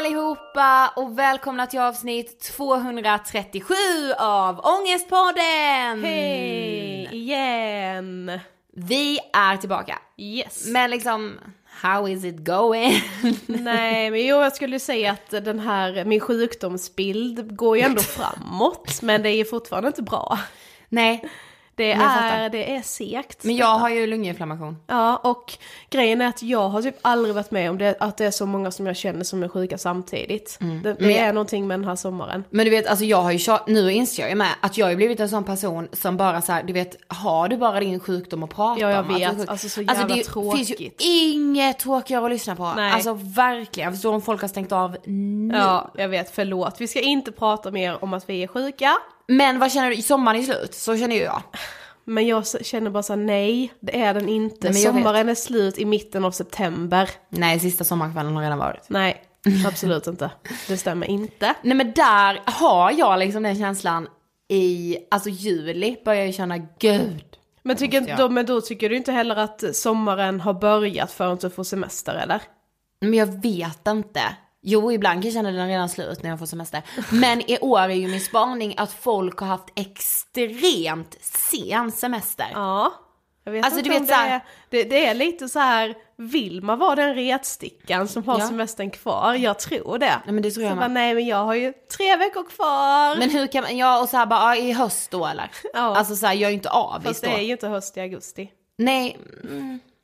allihopa och välkomna till avsnitt 237 av Ångestpodden! Hej igen! Vi är tillbaka. Yes. Men liksom, how is it going? Nej men jo jag skulle säga att den här, min sjukdomsbild går ju ändå framåt men det är ju fortfarande inte bra. Nej, Det är, det är segt. men jag har ju lunginflammation. Ja och grejen är att jag har typ aldrig varit med om det, att det är så många som jag känner som är sjuka samtidigt. Det, det Mm. Men är någonting med den här sommaren. Men du vet, alltså jag har ju nu inser jag ju med att jag har blivit en sån person som bara så här, du vet, har du bara din sjukdom att prata Ja, jag om? vet. sjuk- Alltså, så jävla det tråkigt. finns ju inget tråkigare att lyssna på. Nej. Alltså verkligen, jag förstår om folk har stängt av nu. Ja, jag vet, förlåt. Vi ska inte prata mer om att vi är sjuka. Men vad känner du, sommaren är slut, så känner ju jag. Men jag känner bara så här, nej, det är den inte. Nej, jag vet. Sommaren är slut i mitten av september. Nej, sista sommarkvällen har redan varit. Nej, absolut inte. Det stämmer inte. Nej men där har jag liksom den känslan i, alltså juli börjar jag känna, gud. Men, tycker, då, men då tycker du inte heller att sommaren har börjat förrän du får semester eller? Men jag vet inte. Jo, ibland kan jag känna den redan slut när jag får semester. Men i år är ju min spaning att folk har haft extremt sen semester. Ja. Jag vet Alltså, inte du om vet det, så här- är, det, det är lite så här, vill man vara den retstickan som har Ja. semestern kvar? Jag tror det. Ja, men det tror jag så bara, nej men jag har ju tre veckor kvar. Men hur kan man, ja och så här bara, i höst då eller? Ja. Alltså så här, jag är ju inte avis Fast då. det är ju inte höst i augusti. Nej,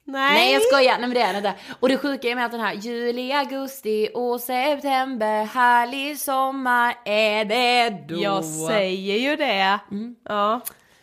Nej. nej jag skojar, nej men det är det inte. Och det sjuka är med att den här juli, augusti och september, härlig sommar är det då. Jag säger ju det. Mm. Ja.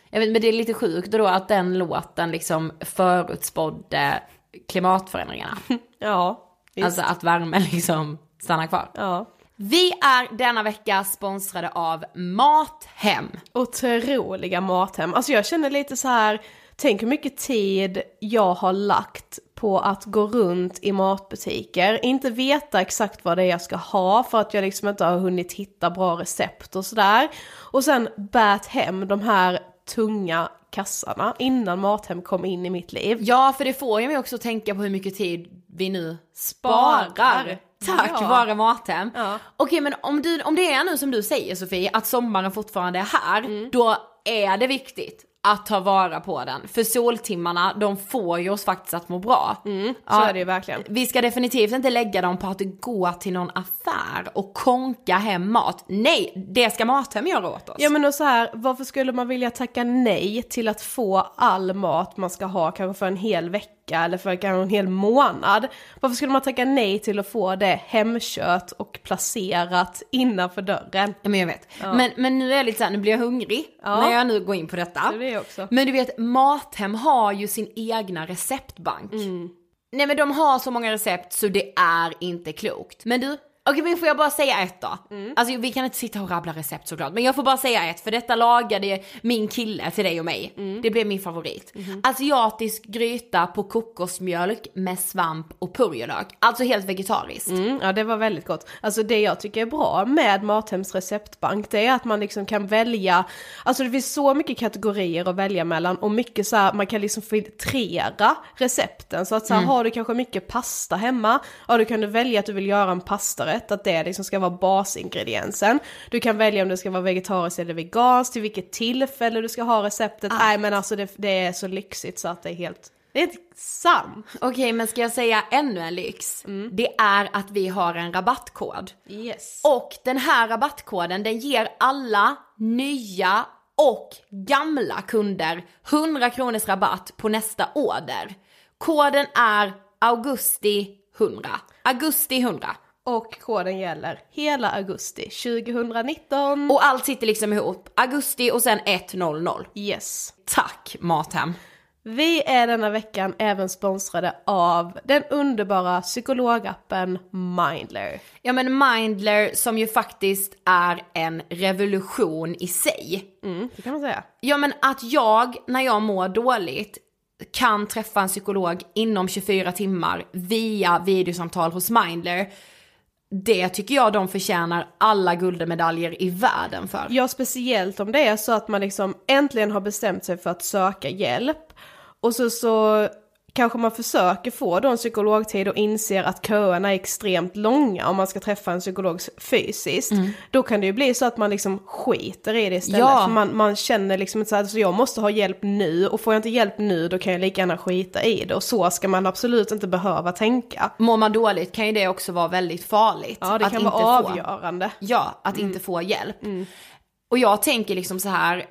Jag vet, men det är lite sjukt då att den låten liksom förutspådde klimatförändringarna. Ja. Visst. Alltså att värmen liksom stannar kvar. Ja. Vi är denna vecka sponsrade av Mathem. Otroliga mathem. Alltså jag känner lite så här, tänk hur mycket tid jag har lagt på att gå runt i matbutiker, inte veta exakt vad det är jag ska ha för att jag liksom inte har hunnit hitta bra recept och sådär. Och sen bät hem de här tunga kassarna innan Mathem kom in i mitt liv. Ja, för det får ju mig också att tänka på hur mycket tid vi nu sparar. Sparar. Tack Ja. vare Mathem. Ja. Okej, men om, du, om det är nu som du säger Sofie, att sommaren fortfarande är här, Mm. då är det viktigt att ta vara på den. För soltimmarna, de får ju oss faktiskt att må bra. Så Ja. är det ju verkligen. Vi ska definitivt inte lägga dem på att gå till någon affär och konka hem mat. Nej, det ska Mathem göra åt oss. Ja men och så här, varför skulle man vilja tacka nej till att få all mat man ska ha kanske för en hel vecka eller för kanske en hel månad? Varför skulle man tacka nej till att få det hemkört och placerat innanför dörren? Ja, men jag vet. Men, men nu är jag lite såhär, nu blir jag hungrig Ja. när jag nu går in på detta. Det blir jag också. Men du vet, Mathem har ju sin egna receptbank. Nej men de har så många recept så det är inte klokt. Men du, okej men får jag bara säga ett då? Alltså vi kan inte sitta och rabbla recept såklart, men jag får bara säga ett för detta lagade min kille till dig och mig. Det blev min favorit. Asiatisk gryta på kokosmjölk med svamp och purjolök. Alltså helt vegetariskt. Mm, ja det var väldigt gott. Alltså det jag tycker är bra med Mathems receptbank det är att man liksom kan välja, alltså det finns så mycket kategorier att välja mellan och mycket så här, man kan liksom filtrera recepten. Så att så här, har du kanske mycket pasta hemma, ja då kan du välja att du vill göra en pastarätt, att det liksom ska vara basingrediensen. Du kan välja om det ska vara vegetariskt eller veganskt, till vilket tillfälle du ska ha receptet. Nej men alltså det, det är så lyxigt så att det är helt, det är inte sant. Okej men ska jag säga ännu en lyx? Det är att vi har en rabattkod. Yes. Och den här rabattkoden den ger alla nya och gamla kunder 100 kronors rabatt på nästa order. Koden är augusti 100. Augusti 100. Och koden gäller hela augusti 2019. Och allt sitter liksom ihop. Augusti och sen 100. yes. Tack Mathem. Vi är denna veckan även sponsrade av den underbara psykologappen Mindler. Ja men Mindler som ju faktiskt är en revolution i sig. Mm, det kan man säga. Ja men att jag, när jag mår dåligt, kan träffa en psykolog inom 24 timmar via videosamtal hos Mindler. Det tycker jag de förtjänar alla guldmedaljer i världen för. Ja, speciellt om det är så att man liksom äntligen har bestämt sig för att söka hjälp. Och så, så kanske man försöker få då en psykologtid och inser att köerna är extremt långa om man ska träffa en psykolog fysiskt. Då kan det ju bli så att man liksom skiter i det istället. Ja. För man, man känner liksom inte så här, så jag måste ha hjälp nu och får jag inte hjälp nu då kan jag lika gärna skita i det. Och så ska man absolut inte behöva tänka. Mår man dåligt kan ju det också vara väldigt farligt. Ja, det att kan vara få- avgörande. Ja, att inte få hjälp. Och jag tänker liksom så här,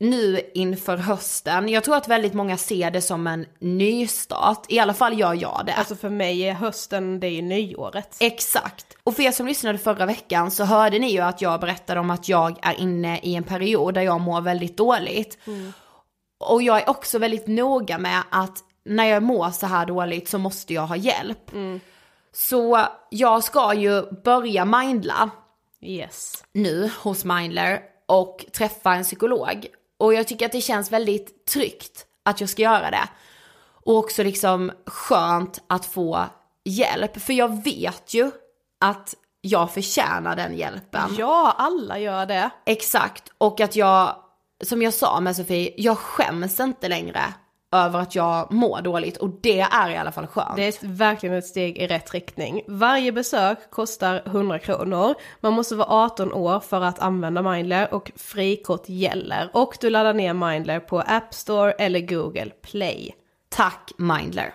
nu inför hösten, jag tror att väldigt många ser det som en nystart, i alla fall gör jag det. Alltså för mig är hösten, det är ju nyåret. Exakt. Och för er som lyssnade förra veckan så hörde ni ju att jag berättade om att jag är inne i en period där jag mår väldigt dåligt. Och jag är också väldigt noga med att när jag mår så här dåligt så måste jag ha hjälp. Så jag ska ju börja mindla Yes. nu hos Mindler och träffa en psykolog. Och jag tycker att det känns väldigt tryggt att jag ska göra det. Och också liksom skönt att få hjälp. För jag vet ju att jag förtjänar den hjälpen. Ja, alla gör det. Exakt. Och att jag, som jag sa med Sofie, jag skäms inte längre över att jag mår dåligt. Och det är i alla fall skönt. Det är verkligen ett steg i rätt riktning. Varje besök kostar 100 kronor. Man måste vara 18 år för att använda Mindler och frikort gäller. Och du laddar ner Mindler på App Store eller Google Play. Tack Mindler.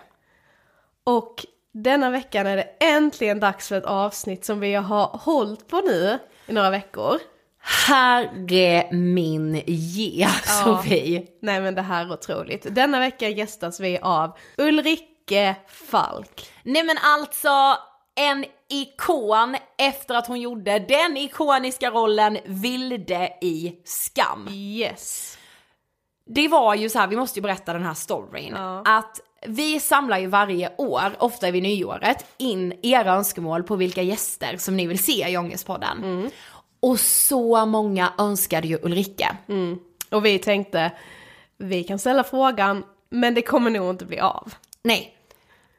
Och denna veckan är det äntligen dags för ett avsnitt som vi har hållit på nu i några veckor. Herre min ge, Sofie. Nej men det här är otroligt. Denna vecka gästas vi av Ulrike Falk. Nej men alltså en ikon efter att hon gjorde den ikoniska rollen Vilde i Skam. Yes. Det var ju så här, vi måste ju berätta den här storyn. Att vi samlar ju varje år, ofta vid nyåret, in era önskemål på vilka gäster som ni vill se i Ångestpodden. Och så många önskade ju Ulrike. Och vi tänkte, vi kan ställa frågan, men det kommer nog inte bli av. Nej.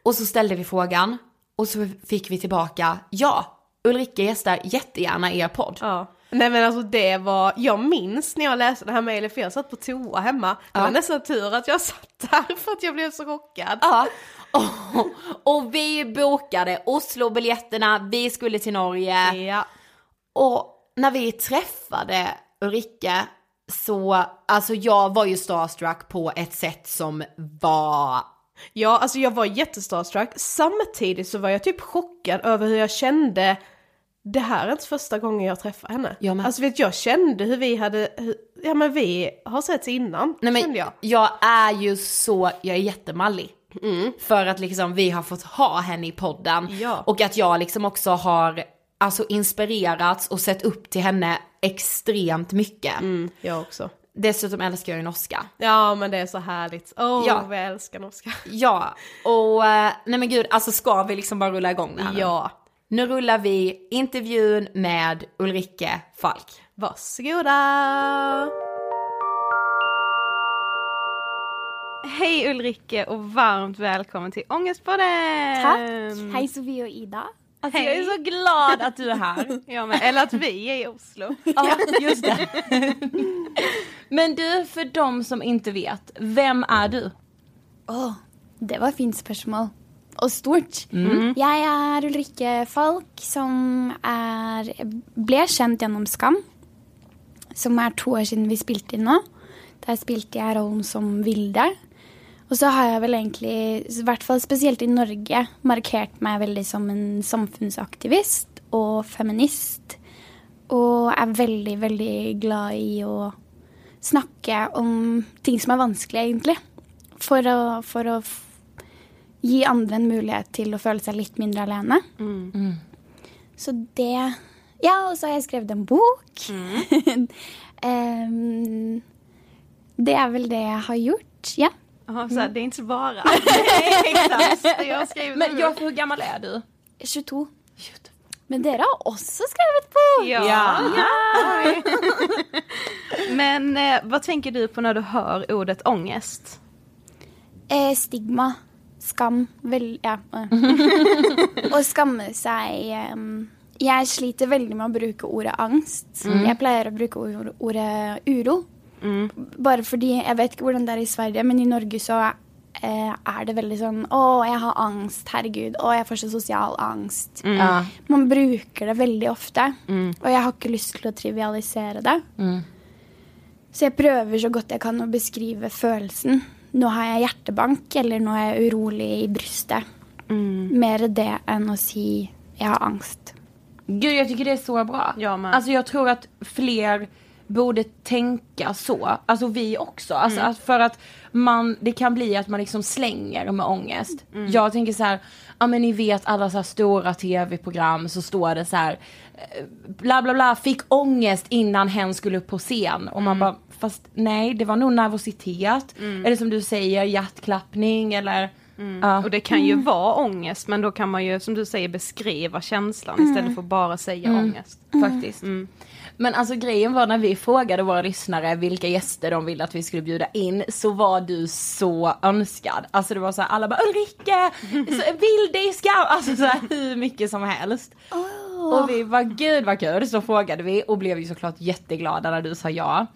Och så ställde vi frågan och så fick vi tillbaka, ja, Ulrika gästar jättegärna er podd. Ja. Nej men alltså det var, jag minns när jag läste det här mejlet för jag satt på toa hemma. Det var nästan tur att jag satt där för att jag blev så chockad. Ja. Och, och vi bokade Oslo-biljetterna, vi skulle till Norge. Ja. Och när vi träffade Ulrika så, alltså jag var ju starstruck på ett sätt som var Ja, alltså jag var jättestarstruck. Samtidigt så var jag typ chockad över hur jag kände det här är inte första gången jag träffar henne. Jag med. Alltså vet jag kände hur vi hade, hur, ja men vi har setts innan, Nej men kände jag. jag är ju så, jag är jättemallig. För att liksom vi har fått ha henne i podden. Ja. Och att jag liksom också har alltså inspirerats och sett upp till henne extremt mycket. Mm, jag också. Dessutom älskar jag ju norska. Ja men det är så härligt. Åh, Ja. vad jag älskar norska. Ja, och eh, nej men gud, alltså ska vi liksom bara rulla igång det här nu? Ja, Nu rullar vi intervjun med Ulrike Falk. varsågoda! Hej Ulrike och varmt välkommen till Ångestpodden! Tack! Hej Sofie och Ida. Alltså jag är så glad att du är här. Ja, men, eller att vi är i Oslo. Ja, just det. Men du, för de som inte vet, vem är du? Åh, det var fint spørsmål. Og stort. Jeg er Ulrikke Falk, som er, ble kjent gjennom Skam. Som er to år siden vi spilte inn nå. Der spilte jeg rollen som Vilde. Og så har jeg vel egentlig, i hvert fall spesielt i Norge, markert meg veldig som en samfunnsaktivist og feminist. Og er veldig, veldig glad i å snakke om ting som er vanskelig, egentlig. For å, for å gi andre en mulighet til å føle seg litt mindre alene. Så det Ja, og så har jeg skrevet en bok. Em, det er vel det jeg har gjort. Ja. Ja, så här, det är inte bara. Exakt, jag skrivit Men en jag, hur gammal är du? 22. Men dere har også skrevet bok! Ja. Oj. Men eh, vad tänker du på när du hör ordet ångest? Eh, stigma. Skam. Vel, ja. eh. Å skamme seg em, Jeg sliter veldig med å bruke ordet angst. Pleier å bruke ord, ordet uro. Bare fordi Jeg vet ikke hvordan det er i Sverige, men i Norge så eh, er det veldig sånn Å, jeg har angst. Herregud. Å, jeg får så sosial angst. Ja. Man bruker det veldig ofte, og jeg har ikke lyst til å trivialisere det. Så jeg prøver så godt jeg kan å beskrive følelsen. Nå har jeg hjertebank, eller nå er jeg urolig i brystet. Mer det enn å si jeg har angst. Gud jag tycker det är så bra. Jag med. Alltså jag tror att fler borde tänka så. Alltså vi också. Alltså Mm. att för att man, det kan bli att man liksom slänger med ångest. Mm. Jag tänker så här, ja men ni vet alla så här stora tv-program så står det så här eh, bla bla bla fick ångest innan hen skulle upp på scen och Mm. man bara fast nej det var nog nervositet. Eller som du säger hjärtklappning eller ja. Och det kan ju vara ångest men då kan man ju som du säger beskriva känslan istället för bara säga ångest. Faktiskt. Men alltså grejen var när vi frågade våra lyssnare vilka gäster de ville att vi skulle bjuda in så var du så önskad. Alltså det var så här, alla bara Ulrika, vill dig ska, alltså så här, hur mycket som helst. Och vi var gud vad kul, så frågade vi och blev ju såklart jätteglada när du sa ja.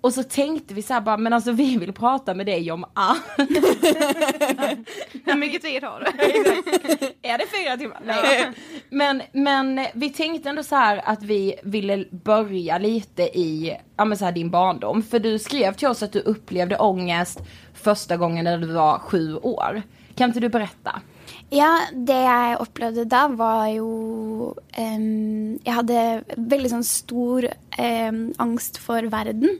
Och så tänkte vi så här bara, men alltså vi vill prata med dig om allt. Hur mycket tid har du? Är det fyra timmar? Nej. Men, men vi tänkte ändå så här att vi ville börja lite i ja, men så här, din barndom. För du skrev till oss att du upplevde ångest första gången när du var sju år. Kan inte du berätta? Ja, det jeg opplevde da, var jo em, Jeg hadde veldig sånn stor em, angst for verden.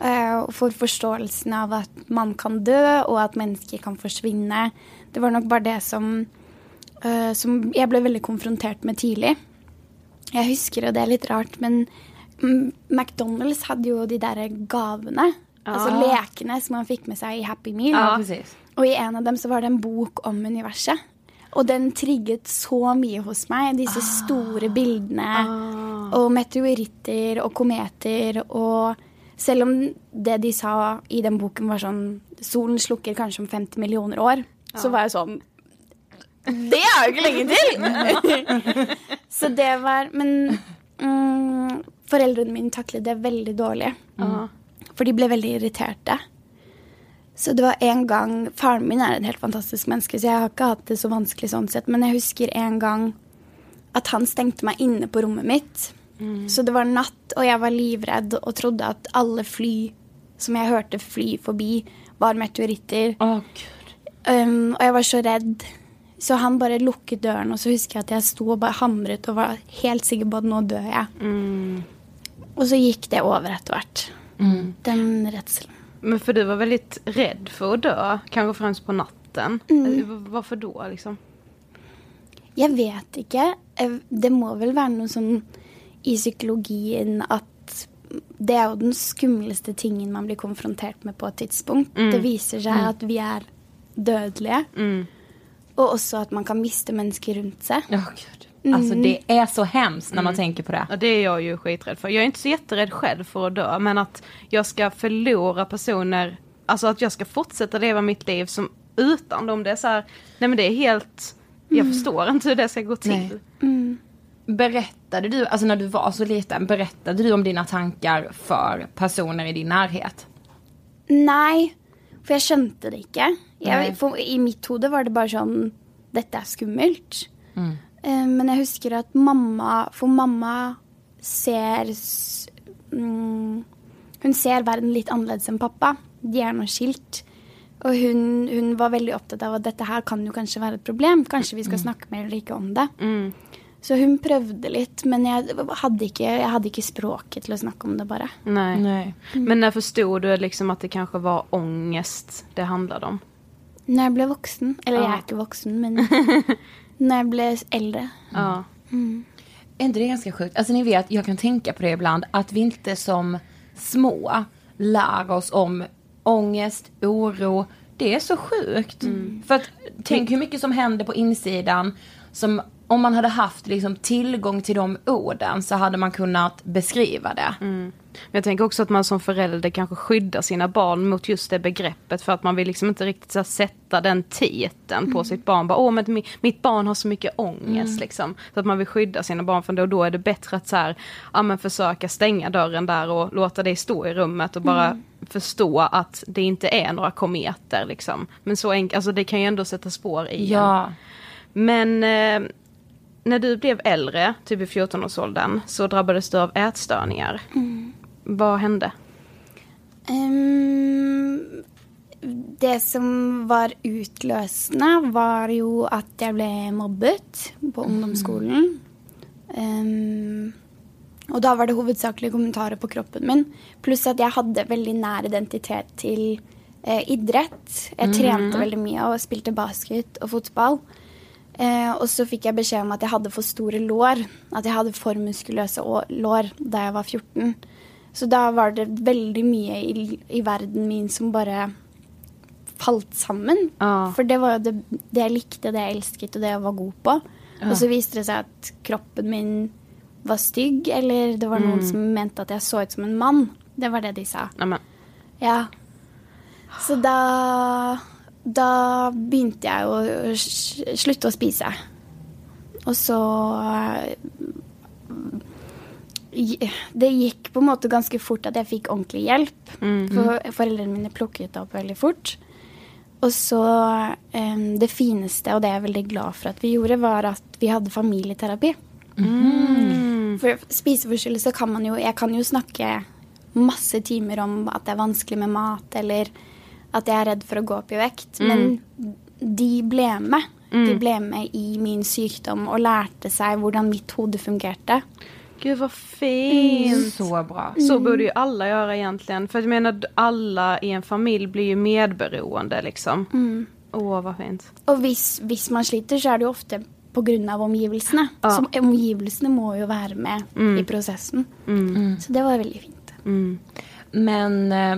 eh, og for forståelsen av at man kan dø, og at mennesker kan forsvinne. Det var nok bare det som, eh, som jeg ble veldig konfrontert med tidlig. Jeg husker, og det er litt rart, men mm, McDonald's hadde jo de der gavene. Altså lekene som man fikk med seg i Happy Meal. precis. Og i en av dem så var det en bok om universet. Og den trigget så mye hos meg. Disse store bildene. Og meteoritter og kometer og Selv om det de sa i den boken var sånn Solen slukker kanskje om 50 millioner år, så var jeg sånn Det er jo ikke lenge til! så det var Men mm, foreldrene mine taklet det veldig dårlig. For de ble veldig irriterte. Så det var en gang Faren min er et helt fantastisk menneske, så jeg har ikke hatt det så vanskelig sånn sett. Men jeg husker en gang at han stengte meg inne på rommet mitt. Så det var natt, og jeg var livredd og trodde at alle fly som jeg hørte fly forbi, var meteoritter. Gud. Um, og jeg var så redd. Så han bare lukket døren, og så husker jeg at jeg sto og bare hamret og var helt sikker på at nå dør jeg. Og så gikk det over etter hvert. Den redselen. Men för du var väldigt rädd för att dö, kanske främst på natten. Eh, Varför då liksom? Jeg vet ikke. Eh, Det må vel være noe sånn i psykologien at det er jo den skumleste tingen man blir konfrontert med på et tidspunkt. Det viser seg at vi er dødelige. Og også at man kan miste mennesker rundt seg. Åh gud. Alltså det är så hemskt när man tänker på det. Ja, det är jag ju skiträdd för. Jag är inte så jätterädd själv för att dö, men att jag ska förlora personer, alltså att jag ska fortsätta leva mitt liv som utan dem. Det är så här, nej men det är helt, jag förstår inte hur det ska gå till. Nej. Berättade du, alltså när du var så liten, berättade du om dina tankar för personer i din närhet? Nei, for jeg skjønte det. Nei. Jeg, for, I mitt hode var det bare sånn Dette er skummelt. Eh, men jeg husker at mamma For mamma ser mm, Hun ser verden litt annerledes enn pappa. De er nå skilt. Og hun, hun var veldig opptatt av at dette her kan jo kanskje være et problem. Kanskje vi skal snakke mer eller ikke om det. Så hun prøvde litt, men jeg hadde, ikke, jeg hadde ikke språket til å snakke om det, bare. Nej. Nej. Men när förstod du liksom att det kanske var ångest det handlade om? Når jeg ble voksen Eller jeg Ja. er ikke voksen, men når jeg ble eldre. Ja. är inte det ganska sjukt? Alltså ni vet, jag kan tänka på det ibland, att vi inte som små lär oss om ångest, oro. Det är så sjukt. För att tänk hur mycket som händer på insidan som om man hade haft liksom tillgång till de orden så hade man kunnat beskriva det. Men jag tänker också att man som förälder kanske skyddar sina barn mot just det begreppet för att man vill liksom inte riktigt så sätta den titeln på sitt barn. Bara, Åh, men mi- mitt barn har så mycket ångest liksom. Så att man vill skydda sina barn för då, då är det bättre att så här, ja, men försöka stänga dörren där och låta dig stå i rummet och bara förstå att det inte är några kometer liksom. Men så enkelt, alltså det kan ju ändå sätta spår i en. Ja. Men eh, när du blev äldre, typ i 14-årsåldern, så drabbades du av ätstörningar. Vad hände? Ehm, det som var utløsende, var jo at jeg ble mobbet på ungdomsskolen. Ehm, og da var det hovedsakelig kommentarer på kroppen min. Pluss at jeg hadde veldig nær identitet til eh, idrett. Jeg trente veldig mye og spilte basket og fotball. Eh, og så fikk jeg beskjed om at jeg hadde for store lår. At jeg hadde for muskuløse å- lår da jeg var 14. Så da var det veldig mye i, i verden min som bare falt sammen. Ja. For det var det, det jeg likte, det jeg elsket, og det jeg var god på. Og så viste det seg at kroppen min var stygg, eller det var noen som mente at jeg så ut som en mann. Det var det de sa. Nämen. Ja. Så da Da begynte jeg å slutte å spise. Og så eh, Det gikk på en måte ganske fort at jeg fikk ordentlig hjelp. For foreldrene mine plukket det opp veldig fort. Og så eh, Det fineste, og det er jeg veldig glad for at vi gjorde, var at vi hadde familieterapi. For spiseforstyrrelse kan man jo Jeg kan jo snakke masse timer om at det er vanskelig med mat, eller at jeg er redd for å gå opp i vekt. Men de ble med. De ble med i min sykdom og lærte seg hvordan mitt hode fungerte. Gud vad fint! Så bra. Så borde ju alla göra egentligen. För jag menar alla i en familj blir ju medberoende liksom. Åh vad fint. Hvis, hvis man sliter, så er det jo ofte pga. omgivelsene. Ja. Så omgivelsene må jo være med i prosessen. Så det var veldig fint. Men eh,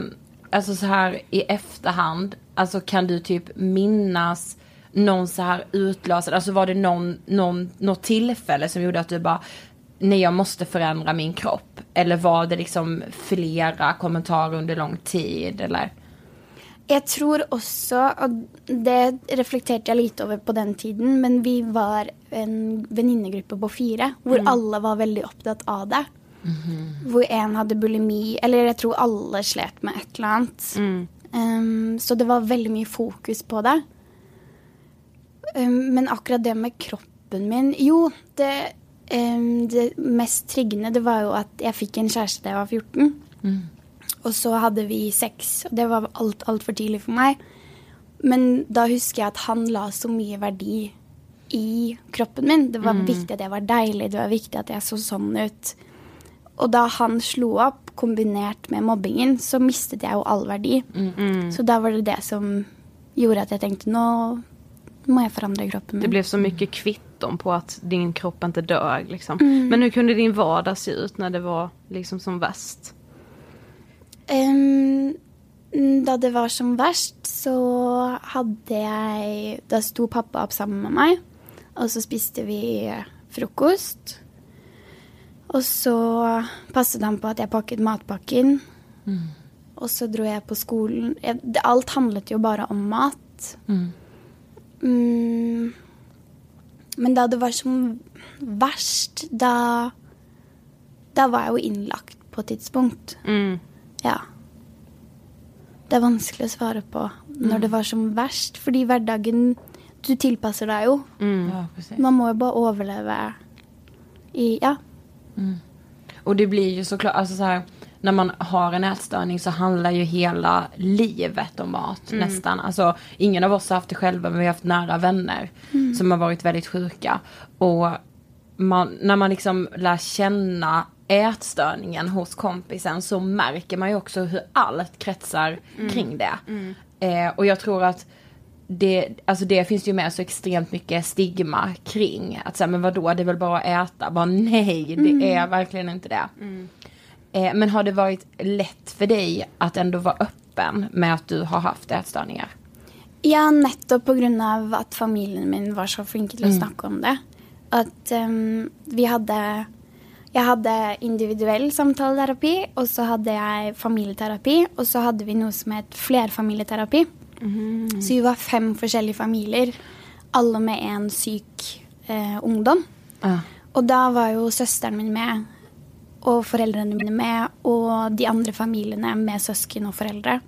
alltså så här i efterhand, alltså kan du typ minnas någon så här utlösande, alltså var det någon, någon, något tillfälle som gjorde att du bara nej jag måste förändra min kropp? Eller var det liksom flera kommentarer under lång tid eller? Jeg tror også, og det reflekterte jeg litt over på den tiden, men vi var en venninnegruppe på fire hvor alle var veldig opptatt av det. Hvor en hadde bulimi, eller jeg tror alle slet med et eller annet. Um, så det var veldig mye fokus på det. Um, men akkurat det med kroppen min Jo, det, um, det mest triggende det var jo at jeg fikk en kjæreste da jeg var 14. Og så hadde vi sex, og det var alt altfor tidlig for meg. Men da husker jeg at han la så mye verdi i kroppen min. Det var viktig at jeg var deilig, det var viktig at jeg så sånn ut. Og da han slo opp, kombinert med mobbingen, så mistet jeg jo all verdi. Så da var det det som gjorde at jeg tenkte nå må jeg forandre kroppen Det blev så mycket kvitton på att din kropp inte dög liksom. Men hur kunde din vardag se ut när det var liksom som värst? Ehm, da det var som verst, så hadde jeg Da sto pappa opp sammen med meg, og så spiste vi frokost. Og så passet han på at jeg pakket matpakken. Og så dro jeg på skolen. Jeg, det, alt handlet jo bare om mat. Mm. Men da det var som verst, da Da var jeg jo innlagt på et tidspunkt. Mm. Ja. Det er vanskelig å svare på når det var som verst, fordi hverdagen Du tilpasser deg jo. Ja, precis. Man må jo bare overleve i Ja. Och det blir ju såklart, alltså så här, när man har en ätstörning så handlar ju hela livet om mat nästan. Alltså ingen av oss har haft det själva men vi har haft nära vänner som har varit väldigt sjuka. Och man, när man liksom lär känna ätstörningen hos kompisen så märker man ju också hur allt kretsar kring det. Eh, och jag tror att det, alltså det finns ju med så extremt mycket stigma kring. Att säga, men vadå, det är väl bara att äta? Bara nej, det är verkligen inte det. Eh, men har det varit lätt för dig att ändå vara öppen med att du har haft ätstörningar? Ja, nettopp på grunn av at familien min var så flinke til å snakke om det. At ehm, vi hadde Jeg hadde individuell samtaleterapi, og så hadde jeg familieterapi, og så hadde vi noe som het flerfamilieterapi. Så vi var fem forskjellige familier, alle med en syk eh, ungdom. Ja. Og da var jo søsteren min med, og foreldrene mine med, og de andre familiene med søsken og foreldre.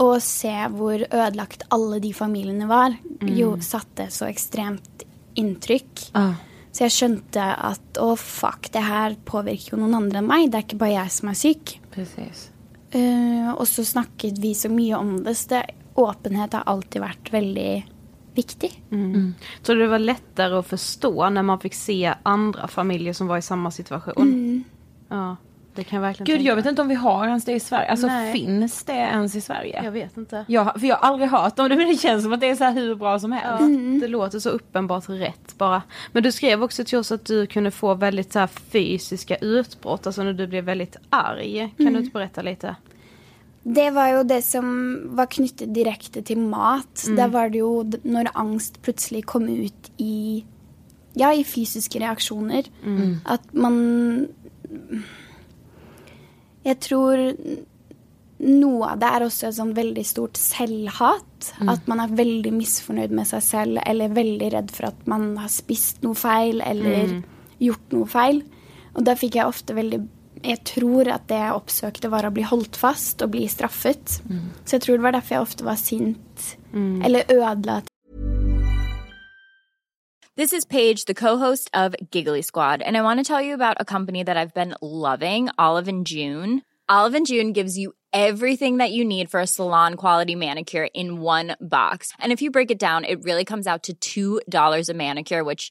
Og å se hvor ødelagt alle de familiene var, jo satte så ekstremt inntrykk. Ja. Så jeg skjønte at å, fuck, det her påvirker jo noen andre enn meg. Det er ikke bare jeg som er syk. Precis. Eh, og så snakket vi så mye om det, så det, åpenhet har alltid vært veldig viktig. Tror du det var lättare att förstå när man fick se andra familjer som var i samma situation? Ja, det kan jag verkligen Gud, tänka. jag vet inte om vi har ens det i Sverige. Alltså Nej. finns det ens i Sverige? Jag vet inte. Jag, för jag har aldrig hört om det, men det känns som att det är så här hur bra som helst. Ja, Det låter så uppenbart rätt bara. Men du skrev också till oss att du kunde få väldigt så här fysiska utbrott, alltså när du blev väldigt arg. Kan du inte berätta lite? Det var jo det som var knyttet direkte til mat. Der var det jo når angst plutselig kom ut i Ja, i fysiske reaksjoner. At man Jeg tror noe av det er også et sånn veldig stort selvhat. At man er veldig misfornøyd med seg selv eller veldig redd for at man har spist noe feil eller gjort noe feil. Og da fikk jeg ofte veldig Jeg tror at det jeg oppsøkte, var å bli holdt fast og bli straffet. Mm. Så jeg tror det var derfor jeg ofte var sint mm. eller ødela This is Paige, the co-host of Giggly Squad, and I want to tell you about a company that I've been loving, Olive and June. Olive and June gives you everything that you need for a salon quality manicure in one box. And if you break it down, it really comes out to $2 a manicure, which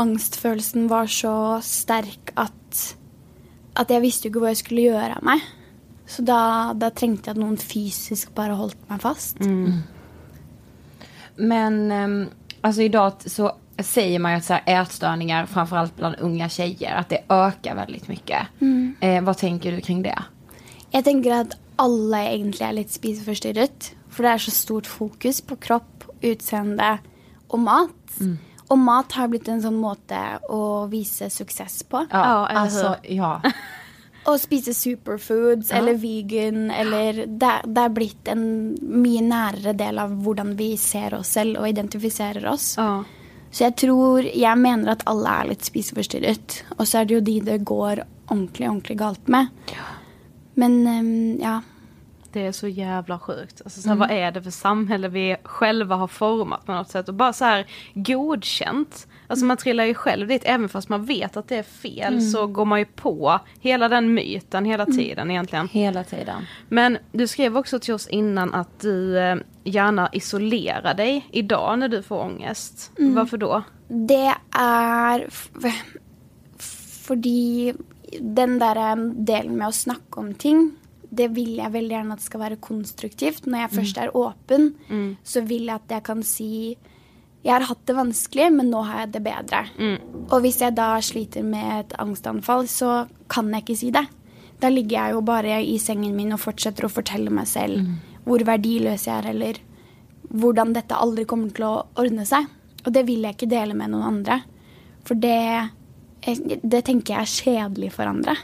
angstfølelsen var så sterk at, at jeg visste jo ikke hva jeg skulle gjøre av meg. Så da, da trengte jeg at noen fysisk bare holdt meg fast. Men ehm, alltså idag så säger man ju att så här, ätstörningar, framförallt bland unga tjejer, att det ökar väldigt mycket. Eh, vad tänker du kring det? Jeg tenker at alle egentlig er litt spiseforstyrret. For det er så stort fokus på kropp, utseende og mat. Og mat har blitt en sånn måte å vise suksess på. Ja, alltså, ja. Å spise superfoods eller vegan eller det, det er blitt en mye nærere del av hvordan vi ser oss selv og identifiserer oss. Ja. Så jeg tror Jeg mener at alle er litt spiseforstyrret. Og så er det jo de det går ordentlig, ordentlig galt med. Men ehm, ja. Det är så jävla sjukt. Alltså, så här, Vad är det för samhälle vi själva har format på något sätt? Och bara så här godkänt. Alltså man trillar ju själv dit, även fast man vet att det är fel så går man ju på hela den myten hela tiden egentligen. Hela tiden. Men du skrev också till oss innan att du eh, gärna isolerar dig idag när du får ångest. Varför då? Det er f Fordi den eh, delen med å snakke om ting, det vil jeg veldig gjerne at det skal være konstruktivt. Når jeg først er åpen, så vil jeg at jeg kan si jeg har hatt det vanskelig, men nå har jeg det bedre. Og hvis jeg da sliter med et angstanfall, så kan jeg ikke si det. Da ligger jeg jo bare i sengen min og fortsetter å fortelle meg selv hvor verdiløs jeg er, eller hvordan dette aldri kommer til å ordne seg. Og det vil jeg ikke dele med noen andre. For det, det tenker jeg er kjedelig for andre.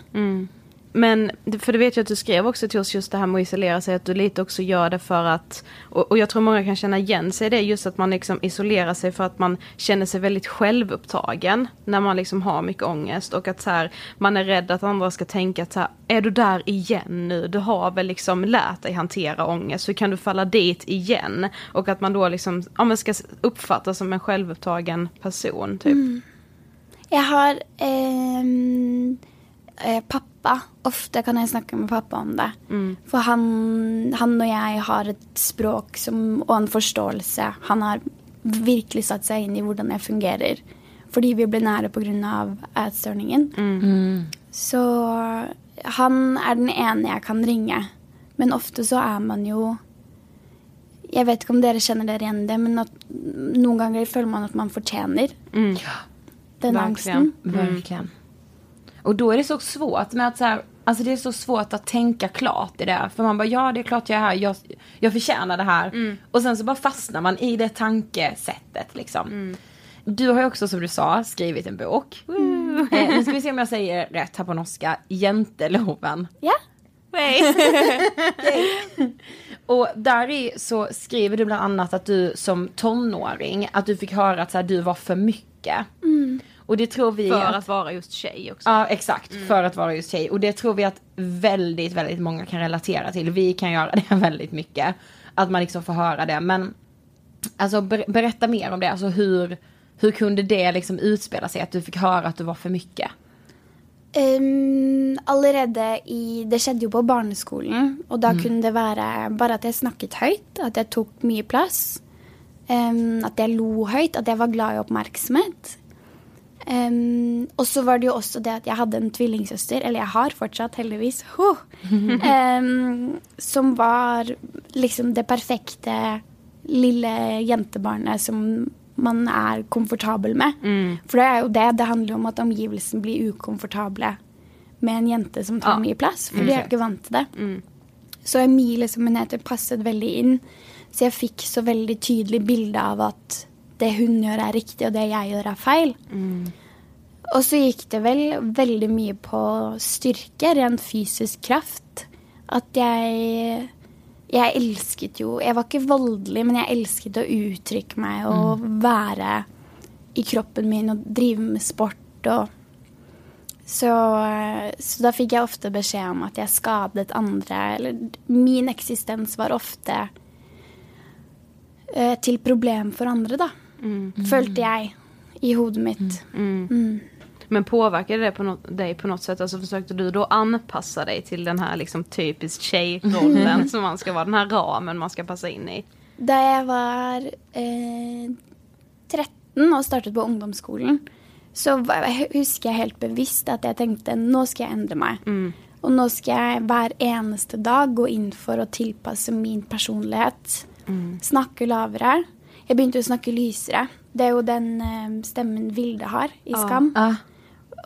Men, för det vet jag att du skrev också till oss just det här med att isolera sig, att du lite också gör det för att, och, och jag tror många kan känna igen sig i det, just att man liksom isolerar sig för att man känner sig väldigt självupptagen när man liksom har mycket ångest och att så här, man är rädd att andra ska tänka att så här, är du där igen nu? Du har väl liksom lärt dig hantera ångest, hur kan du falla dit igen? Och att man då liksom, ja men ska uppfattas som en självupptagen person typ. Mm. Jeg har ehm, eh, pappa. Ofte kan jeg snakke med pappa om det. For han, han og jeg har et språk som, og en forståelse. Han har virkelig satt seg inn i hvordan jeg fungerer. Fordi vi ble nære pga. ætstørningen. Så han er den ene jeg kan ringe. Men ofte så er man jo Jeg vet ikke om dere kjenner dere igjen det, men at noen ganger føler man at man fortjener den Verkligen. angsten. Verkligen. Och då är det så svårt med att så här, alltså det är så svårt att tänka klart i det. För man bara, ja det är klart jag är här, jag, jag förtjänar det här. Och sen så bara fastnar man i det tankesättet liksom. Du har ju också som du sa skrivit en bok. Eh, nu ska vi se om jag säger rätt här på norska. Jenteloven. Ja. Och där i så skriver du bland annat att du som tonåring, att du fick höra att så här, du var för mycket. Och det tror vi För att att vara just tjej också. Ja exakt, för att vara just tjej. Och det tror vi att väldigt, väldigt många kan relatera till. Vi kan göra det väldigt mycket. Att man liksom får höra det. Men alltså ber- berätta mer om det. Alltså hur, hur kunde det liksom utspela sig? Att du fick höra att du var för mycket? Um, allerede i Det skjedde jo på barneskolen, og da kunne det være bare at jeg snakket høyt, at jeg tok mye plass. Um, at jeg lo høyt, at jeg var glad i oppmerksomhet. Um, og så var det jo også det at jeg hadde en tvillingsøster, eller jeg har fortsatt, heldigvis, huh, um, som var liksom det perfekte lille jentebarnet som man er komfortabel med. For det er jo det. Det handler jo om at omgivelsene blir ukomfortable med en jente som tar Ja. mye plass, for de er ikke vant til det. Så Emilie som hun heter, passet veldig inn. Så jeg fikk så veldig tydelig bilde av at det hun gjør er riktig, og det jeg gjør er feil. Og så gikk det vel veldig mye på styrke, rent fysisk kraft. At jeg Jeg elsket jo Jeg var ikke voldelig, men jeg elsket å uttrykke meg og være i kroppen min og drive med sport og så, så da fikk jeg ofte beskjed om at jeg skadet andre. Eller min eksistens var ofte eh, til problem for andre, da. Følte jeg i hodet mitt. Men påverkade det på något, dig på något sätt? Alltså försökte du då anpassa dig till den här liksom typiskt tjejrollen som man ska vara, den här ramen man ska passa in i? Da jeg var eh, 13 og startet på ungdomsskolen, så var, husker jeg helt bevisst at jeg tenkte nå skal jeg endre meg. Og nå skal jeg hver eneste dag gå inn for å tilpasse min personlighet. Snakke lavere. Jeg begynte å snakke lysere. Det er jo den eh, stemmen Vilde har i Skam. Ja.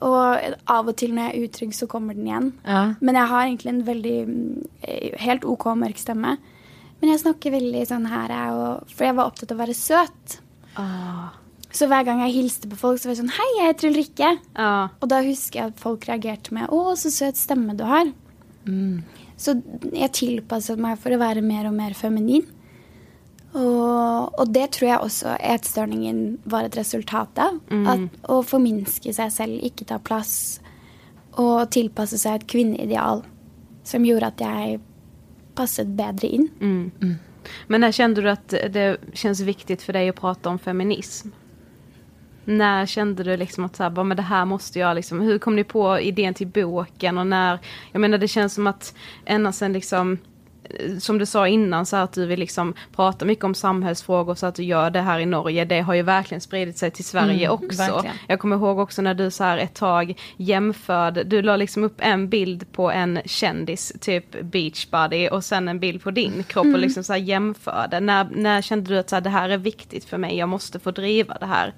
Og av og til når jeg er utrygg, så kommer den igjen. Ja. Men jeg har egentlig en veldig mm, eh, helt OK mørk stemme. Men jeg snakker veldig sånn her, jeg, og, for jeg var opptatt av å være søt. Så hver gang jeg hilste på folk, så var jeg sånn Hei, jeg heter Ulrikke. Ja. Og da husker jeg at folk reagerte med Å, så søt stemme du har. Så jeg tilpasset meg for å være mer og mer feminin. Og, og det tror jeg også etstørningen var et resultat av. At, å forminske seg selv, ikke ta plass, og tilpasse seg et kvinneideal som gjorde at jeg passet bedre inn. Men när kände du att det känns viktigt för dig att prata om feminism? När kände du liksom att så här, men det här måste jag liksom, hur kom ni på idén till boken och när, jag menar det känns som att ända sen liksom som du sa innan, så att du vill liksom prata mycket om samhällsfrågor, så att du gör det här i Norge, det har ju verkligen spridit sig till Sverige Mm, också. verkligen. Jag kommer ihåg också när du så här ett tag jämförde, du la liksom upp en bild på en kändis, typ Beachbody, och sen en bild på din kropp och liksom så här jämförde. När, när kände du att så här, det här är viktigt för mig, jag måste få driva det här?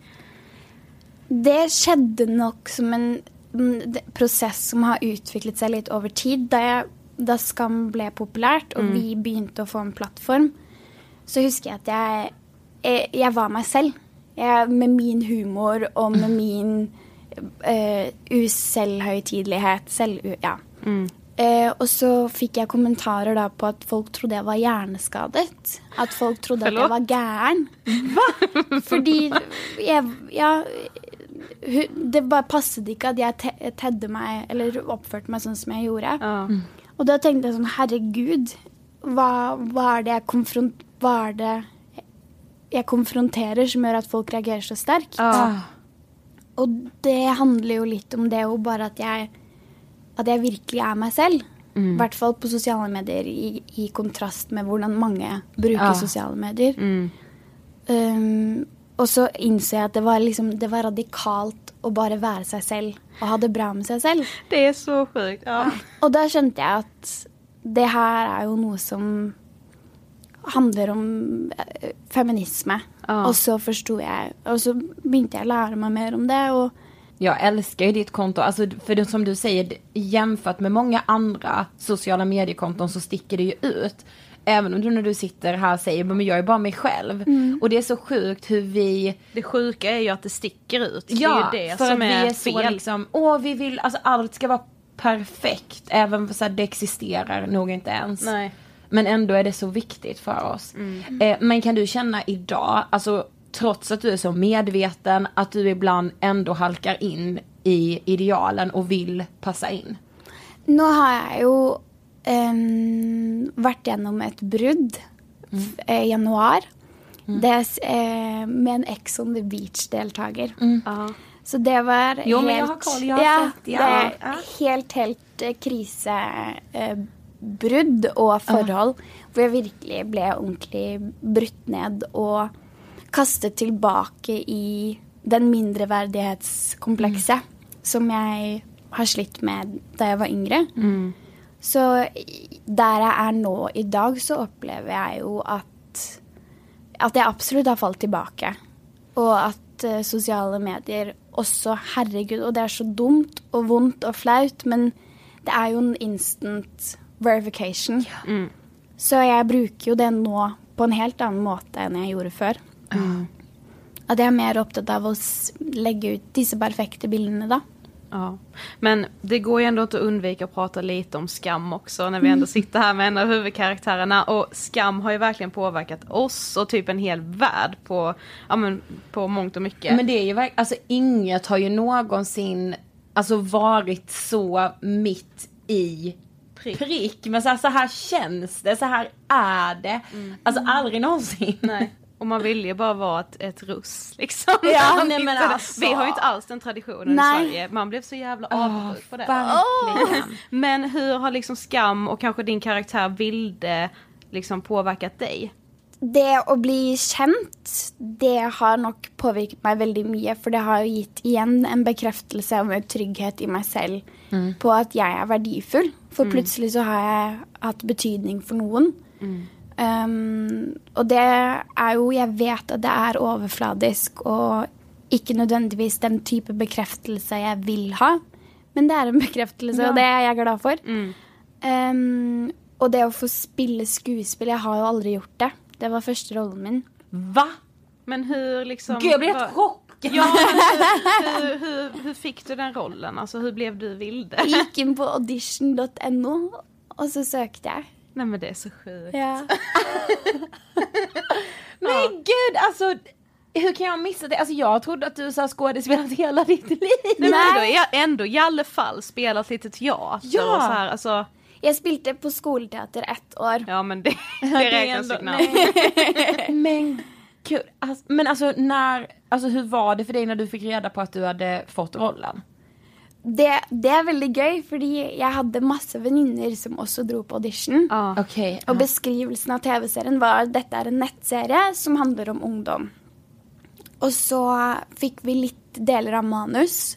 Det skjedde nok som en mm, prosess som har utviklet seg litt over tid. Da, jeg, da Skam ble populært, og vi begynte å få en plattform, så husker jeg at jeg, jeg, jeg var meg selv. Jeg, med min humor og med min uh, uselvhøytidelighet. Selv, ja. Eh, og så fikk jeg kommentarer da på at folk trodde jeg var hjerneskadet. At folk trodde at jeg var gæren. Fordi jeg Ja. Det bare passet ikke at jeg te tedde meg eller oppførte meg sånn som jeg gjorde. Ja. Og da tenkte jeg sånn Herregud, hva, hva er det jeg. Hva er det jeg konfronterer som gjør at folk reagerer så sterkt? Og det handler jo litt om det jo bare at jeg At jeg virkelig er meg selv. I hvert fall på sosiale medier, i, i kontrast med hvordan mange bruker Ja. sosiale medier. Um, og så innså jeg at det var, liksom, det var radikalt å bare være seg selv og ha det bra med seg selv. Det är så sjukt. Ja. Og da skjønte jeg at det her er jo noe som handler om eh, feminisme. Ja. Og så forsto jeg Og så jeg å lære meg mer om det. Og Jag älskar ju ditt konto, alltså för det, som du säger, jämfört med många andra sociala mediekonton så sticker det ju ut. Även om du när du sitter här säger, men jag är bara mig själv. Och det är så sjukt hur vi, Det sjuka är ju att det sticker ut. ja, det är ju det för som att är, vi är så fel. liksom, åh vi vill, alltså allt ska vara perfekt. Även här, det existerar nog inte ens. Nej. Men ändå är det så viktigt för oss. Eh, men kan du känna idag, alltså trots att du är så medveten, att du ibland ändå halkar in i idealen och vill passa in? nå har jeg jo em, vært gjennom et brudd eh, i januar. Det er, s- eh, med en Ex on the Beach-deltaker. Ja. Så det var Jo, helt men koll, ja, sett, ja. Det er Ja. helt, helt eh, krisebrudd og forhold. Hvor jeg virkelig ble ordentlig brutt ned og kastet tilbake i den mindreverdighetskomplekset som jeg har slitt med da jeg var yngre. Så i- der jeg er nå i dag, så opplever jeg jo at at jeg absolutt har falt tilbake. Og at eh, sosiale medier også Herregud, og det er så dumt og vondt og flaut, men det er jo en instant verification. Så jeg bruker jo det nå på en helt annen måte enn jeg gjorde før. At jeg er mer opptatt av å s- legge ut disse perfekte bildene, da. Ja. Men det går ju ändå inte att undvika att prata lite om skam också när vi ändå sitter här med en av huvudkaraktärerna. Och skam har ju verkligen påverkat oss och typ en hel värld på, ja, men, på mångt och mycket. Men det är ju verkligen, alltså inget har ju någonsin alltså varit så mitt i prick. Men så här, så här känns det, så här är det. Alltså aldrig någonsin. Nej. Och man vill ju bara vara ett, ett russ liksom. Ja, nej, men alltså. Vi har ju inte alls den traditionen Nej. i Sverige. Man blev så jävla avundsjuk på det. Verkligen. Men hur har liksom skam och kanske din karaktär Vilde liksom påverkat dig? Det å bli kjent, det har nok påvirket meg veldig mye. For det har jo gitt igjen en bekreftelse om en trygghet i meg selv på at jeg er verdifull. For plutselig så har jeg hatt betydning for noen. Um, og det er jo Jeg vet at det er overfladisk og ikke nødvendigvis den type bekreftelse jeg vil ha. Men det er en bekreftelse, og det er jeg glad for. Um, og det å få spille skuespill Jeg har jo aldri gjort det. Det var første rollen min. Va? Men hur liksom... Gud jag blir vad- helt chockad. Ja, hur, hur, hur, fick du den rollen? Alltså hur blev du Vilde? Jeg gikk inn på audition.no, og så søkte jeg. Nej men det är så sjukt. Ja. Men gud alltså. Hur kan jag missa det? Alltså jag trodde att du så skådespelat hela ditt liv. Nej, men då är ändå i alla fall spelat lite teater Ja. och så här, alltså, Jeg spilte på skoleteater ett år. ja men det, det är räknas ändå- ju knappt. Men gud, alltså, men alltså när, alltså hur var det för dig när du fick reda på att du hade fått rollen? Det, det er veldig gøy, fordi jeg hadde masse venninner som også dro på audition. Ja. Okej. Og beskrivelsen av TV-serien var at dette er en nettserie som handler om ungdom. Og så fikk vi litt deler av manus.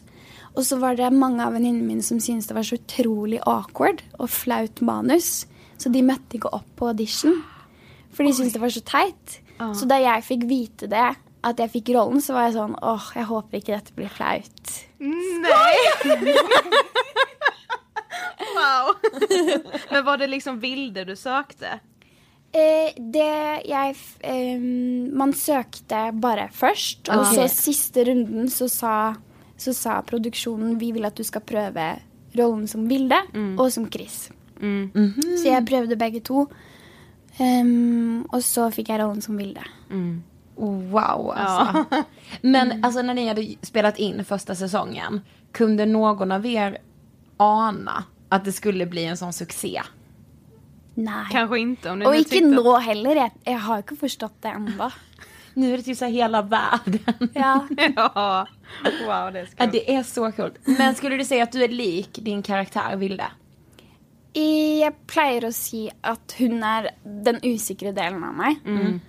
Og så var det mange av venninnene mine som syntes det var så utrolig awkward og flaut manus. Så de møtte ikke opp på audition. For de syntes det var så teit. Så da jeg fikk vite det, at jeg fikk rollen, så var jeg sånn åh, jeg håper ikke dette blir flaut. Wow. Men var det liksom Vilde du sökte? Eh, det jeg f- eh, Man søkte bare først, og så siste runden så sa, så sa produksjonen vi vil at du skal prøve rollen som Vilde og som Chris. Så jeg prøvde begge to. Ehm, og så fikk jeg rollen som Vilde. Wow alltså. Men alltså när ni hade spelat in första säsongen, kunde någon av er ana att det skulle bli en sån succé? Nei. Kanske inte om ni nu ikke tyckte- nå heller. Jeg har ikke forstått det ennå. Nu är det typ så hela världen. Ja. Ja. Wow, det är Ja, skumt. det är så coolt. Men skulle du säga att du är lik din karaktär Vilde? I- Jeg pleier å si at hun er den usikre delen av meg. Mm,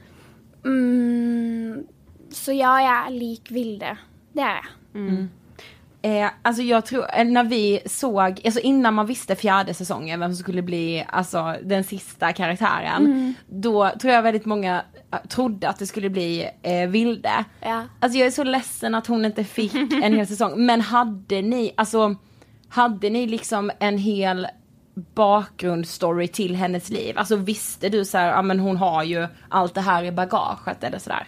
så ja, jeg er lik Vilde. Det er jeg. Eh, alltså jag tror, eh, när vi såg, alltså innan man visste fjärde säsongen vem som skulle bli alltså den sista karaktären. Då tror jag väldigt många eh, trodde att det skulle bli eh, Vilde. Ja. Alltså jag är så ledsen att hon inte fick en hel säsong. Men hade ni, alltså hade ni liksom en hel bakgrundsstory till hennes liv? Alltså visste du så här, ja men hon har ju allt det här i bagaget eller sådär?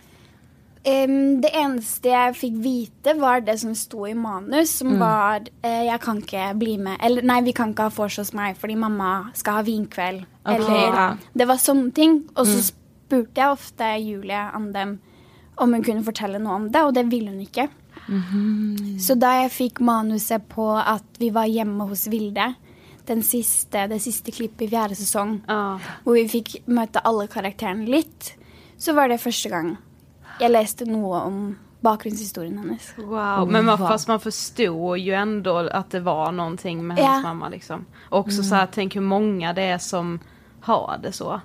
Em, det eneste jeg fikk vite, var det som sto i manus, som var eh, Jeg kan ikke bli med Eller nei, vi kan ikke ha vors hos meg fordi mamma skal ha vinkveld. Ok, eller ja. Det var sånne ting. Og så spurte jeg ofte Julie Andem om hun kunne fortelle noe om det, og det ville hun ikke. Så da jeg fikk manuset på at vi var hjemme hos Vilde, den siste, det siste klippet i fjerde sesong, Ja. hvor vi fikk møte alle karakterene litt, så var det første gang jeg leste noe om bakgrunnshistorien hennes. Wow, men man, fast man förstod ju ändå att det var någonting med hennes Ja. mamma liksom. Och också så här, tänk hur många det är som har det så.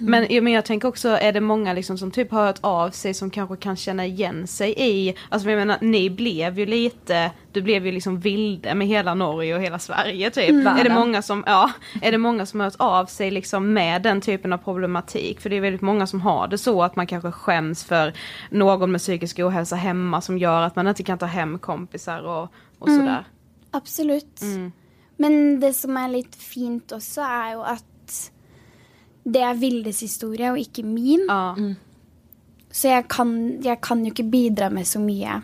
Men, ja, men jag tänker också, är det många liksom som typ har hört av sig som kanske kan känna igen sig i, alltså jag menar ni blev ju lite, du blev ju liksom vilde med hela Norge och hela Sverige typ. Är det många som, ja, är det många som har hört av sig liksom med den typen av problematik? För det är väldigt många som har det så att man kanske skäms för någon med psykisk ohälsa hemma som gör att man inte kan ta hem kompisar och, och sådär. Absolutt. Men det som er litt fint også, er jo at det er Vildes historie og ikke min. Ja, Så jeg kan, jeg kan jo ikke bidra med så mye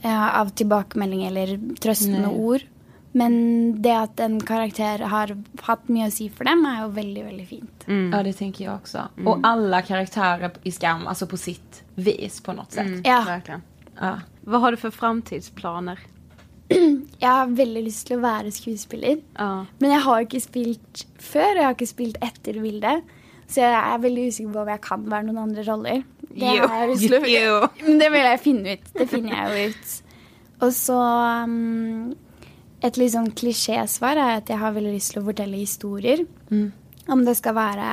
eh, av tilbakemelding eller trøstende ord. Men det at en karakter har hatt mye å si for dem, er jo veldig, veldig fint. Ja det tänker jag också. Och alla karaktärer i Skam, alltså på sitt vis på något sätt. Ja, Verkligen. Ja. Vad har du för framtidsplaner? jeg har veldig lyst til å være skuespiller. Ja. Men jeg har ikke spilt før, og jeg har ikke spilt etter Vilde. Så jeg er veldig usikker på om jeg kan være noen andre roller. Det, Jo, har jeg lyst til å-. Men det vil jeg finne ut. Det finner jeg jo ut. Og så um, Et litt sånn klisjésvar er at jeg har veldig lyst til å fortelle historier. Om det skal være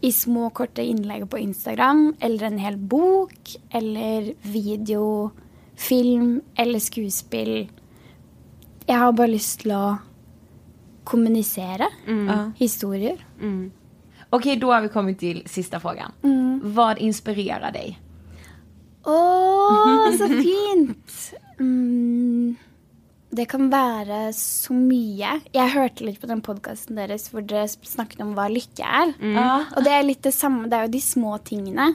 i små, korte innlegg på Instagram, eller en hel bok, eller video, film eller skuespill. Jeg har bare lyst til å kommunisere historier. Okej, då har vi kommit till sista frågan. Vad inspirerar dig? Å, så fint! Mm, det kan være så mye. Jeg hørte litt på den podkasten deres hvor dere snakket om hva lykke er. Og det er litt det samme. Det er jo de små tingene.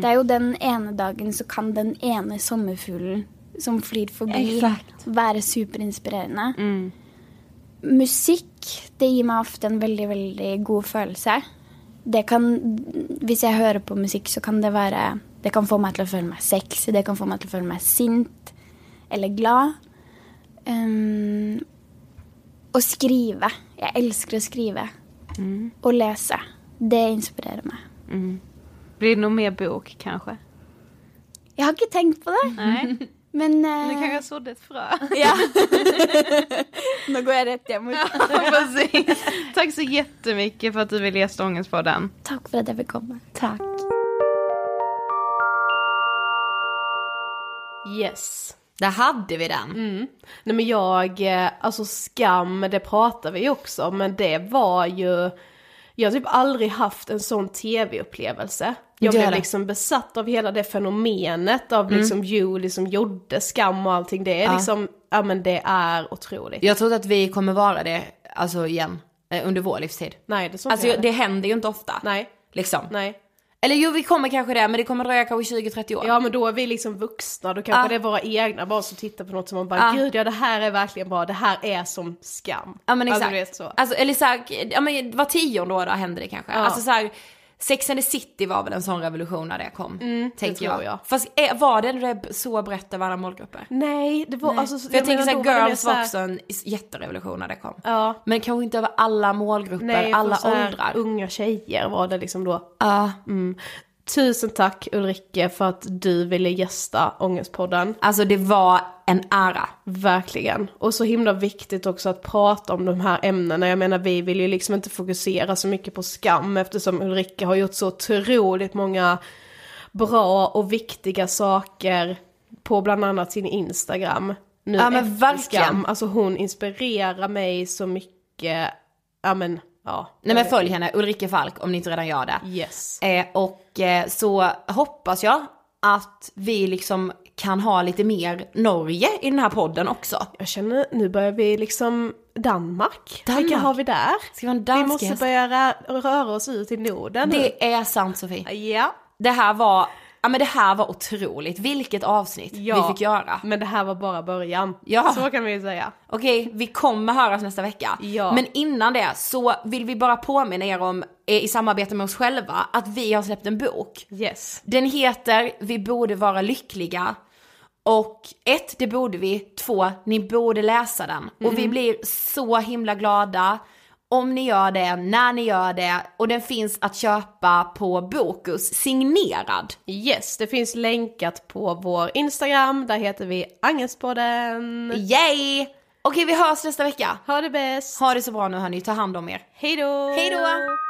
Det er jo den ene dagen så kan den ene sommerfuglen som flyr forbi, Exakt. være superinspirerende. Musikk, det gir meg ofte en veldig, veldig god følelse. Det kan, hvis jeg hører på musikk, så kan det være Det kan få meg til å føle meg sexy, det kan få meg til å føle meg sint eller glad. Um, å skrive. Jeg elsker å skrive. Og lese. Det inspirerer meg. Blir det nog mer bok kanske? Jeg har ikke tenkt på det. Nej. Men Nu eh, kanske jag sådde ett frö. Ja. Nå går jag rätt hem. Precis. Tack så jättemycket för att du ville gästa Ångestpodden. Tack för att jag fick komma. Tack. Yes. Där hade vi den. Mm. Nej men jag, eh, alltså skam, det pratar vi också men det var ju, jag har typ aldrig haft en sån tv-upplevelse. Jag blev liksom besatt av hela det fenomenet av liksom Julie som gjorde skam och allting. Det är Ja. liksom, ja men det är otroligt. Jag tror att vi kommer vara det, alltså igen, eh, under vår livstid. Nej det tror Alltså jag. det händer ju inte ofta. Nej, Liksom. nej. Eller jo, vi kommer kanske det, men det kommer dröja kanske 20-30 år. Ja men då är vi liksom vuxna, då kanske Ja. det är våra egna barn som tittar på något som man bara, Ja. gud ja det här är verkligen bra, det här är som skam. Ja men exakt. Alltså, vet så. Alltså, eller såhär, ja men var tionde år då händer det kanske. Ja. Alltså såhär, Sex and the City var väl en sån revolution när det kom. Mm, tänker jag. jag. Fast är, var det så brett över alla målgrupper? Nej, det var alltså... För jag, tänker menar, såhär, då var Girls så här- också en jätterevolution när det kom. Ja. Men kanske inte över alla målgrupper, Nej, alla för så här åldrar. unga tjejer var det liksom då. Ja. Mm. Tusen tack Ulrike för att du ville gästa Ångestpodden. Alltså det var en ära. Verkligen. Och så himla viktigt också att prata om de här ämnena. Jag menar vi vill ju liksom inte fokusera så mycket på skam eftersom Ulrike har gjort så otroligt många bra och viktiga saker på bland annat sin Instagram. Nu Ja, men verkligen. skam. Alltså hon inspirerar mig så mycket. Ja men, ja. Nej men följ henne, Ulrike Falk om ni inte redan gör det. Yes. Eh, och eh, så hoppas jag att vi liksom kan ha lite mer Norge i den här podden också. Jag känner, nu börjar vi liksom Danmark. Danmark. Vilka har vi där? Ska vi Vi måste börja rö- röra oss ut i Norden nu. Det är sant Sofie. Ja. Det här var, ja men det här var otroligt. Vilket avsnitt Ja. vi fick göra. Men det här var bara början. Ja. Så kan vi ju säga. Okej, vi kommer höras nästa vecka. Ja. Men innan det så vill vi bara påminna er om, eh, i samarbete med oss själva, att vi har släppt en bok. Yes. Den heter Vi borde vara lyckliga. Och ett, det borde vi. Två, ni borde läsa den. Och vi blir så himla glada om ni gör det, när ni gör det. Och den finns att köpa på Bokus, signerad. Yes, det finns länkat på vår Instagram. Där heter vi Angestpodden. Yay! Okej, vi hörs nästa vecka. Ha det bäst. Ha det så bra nu hörni, ta hand om er. Hej då. Hej då!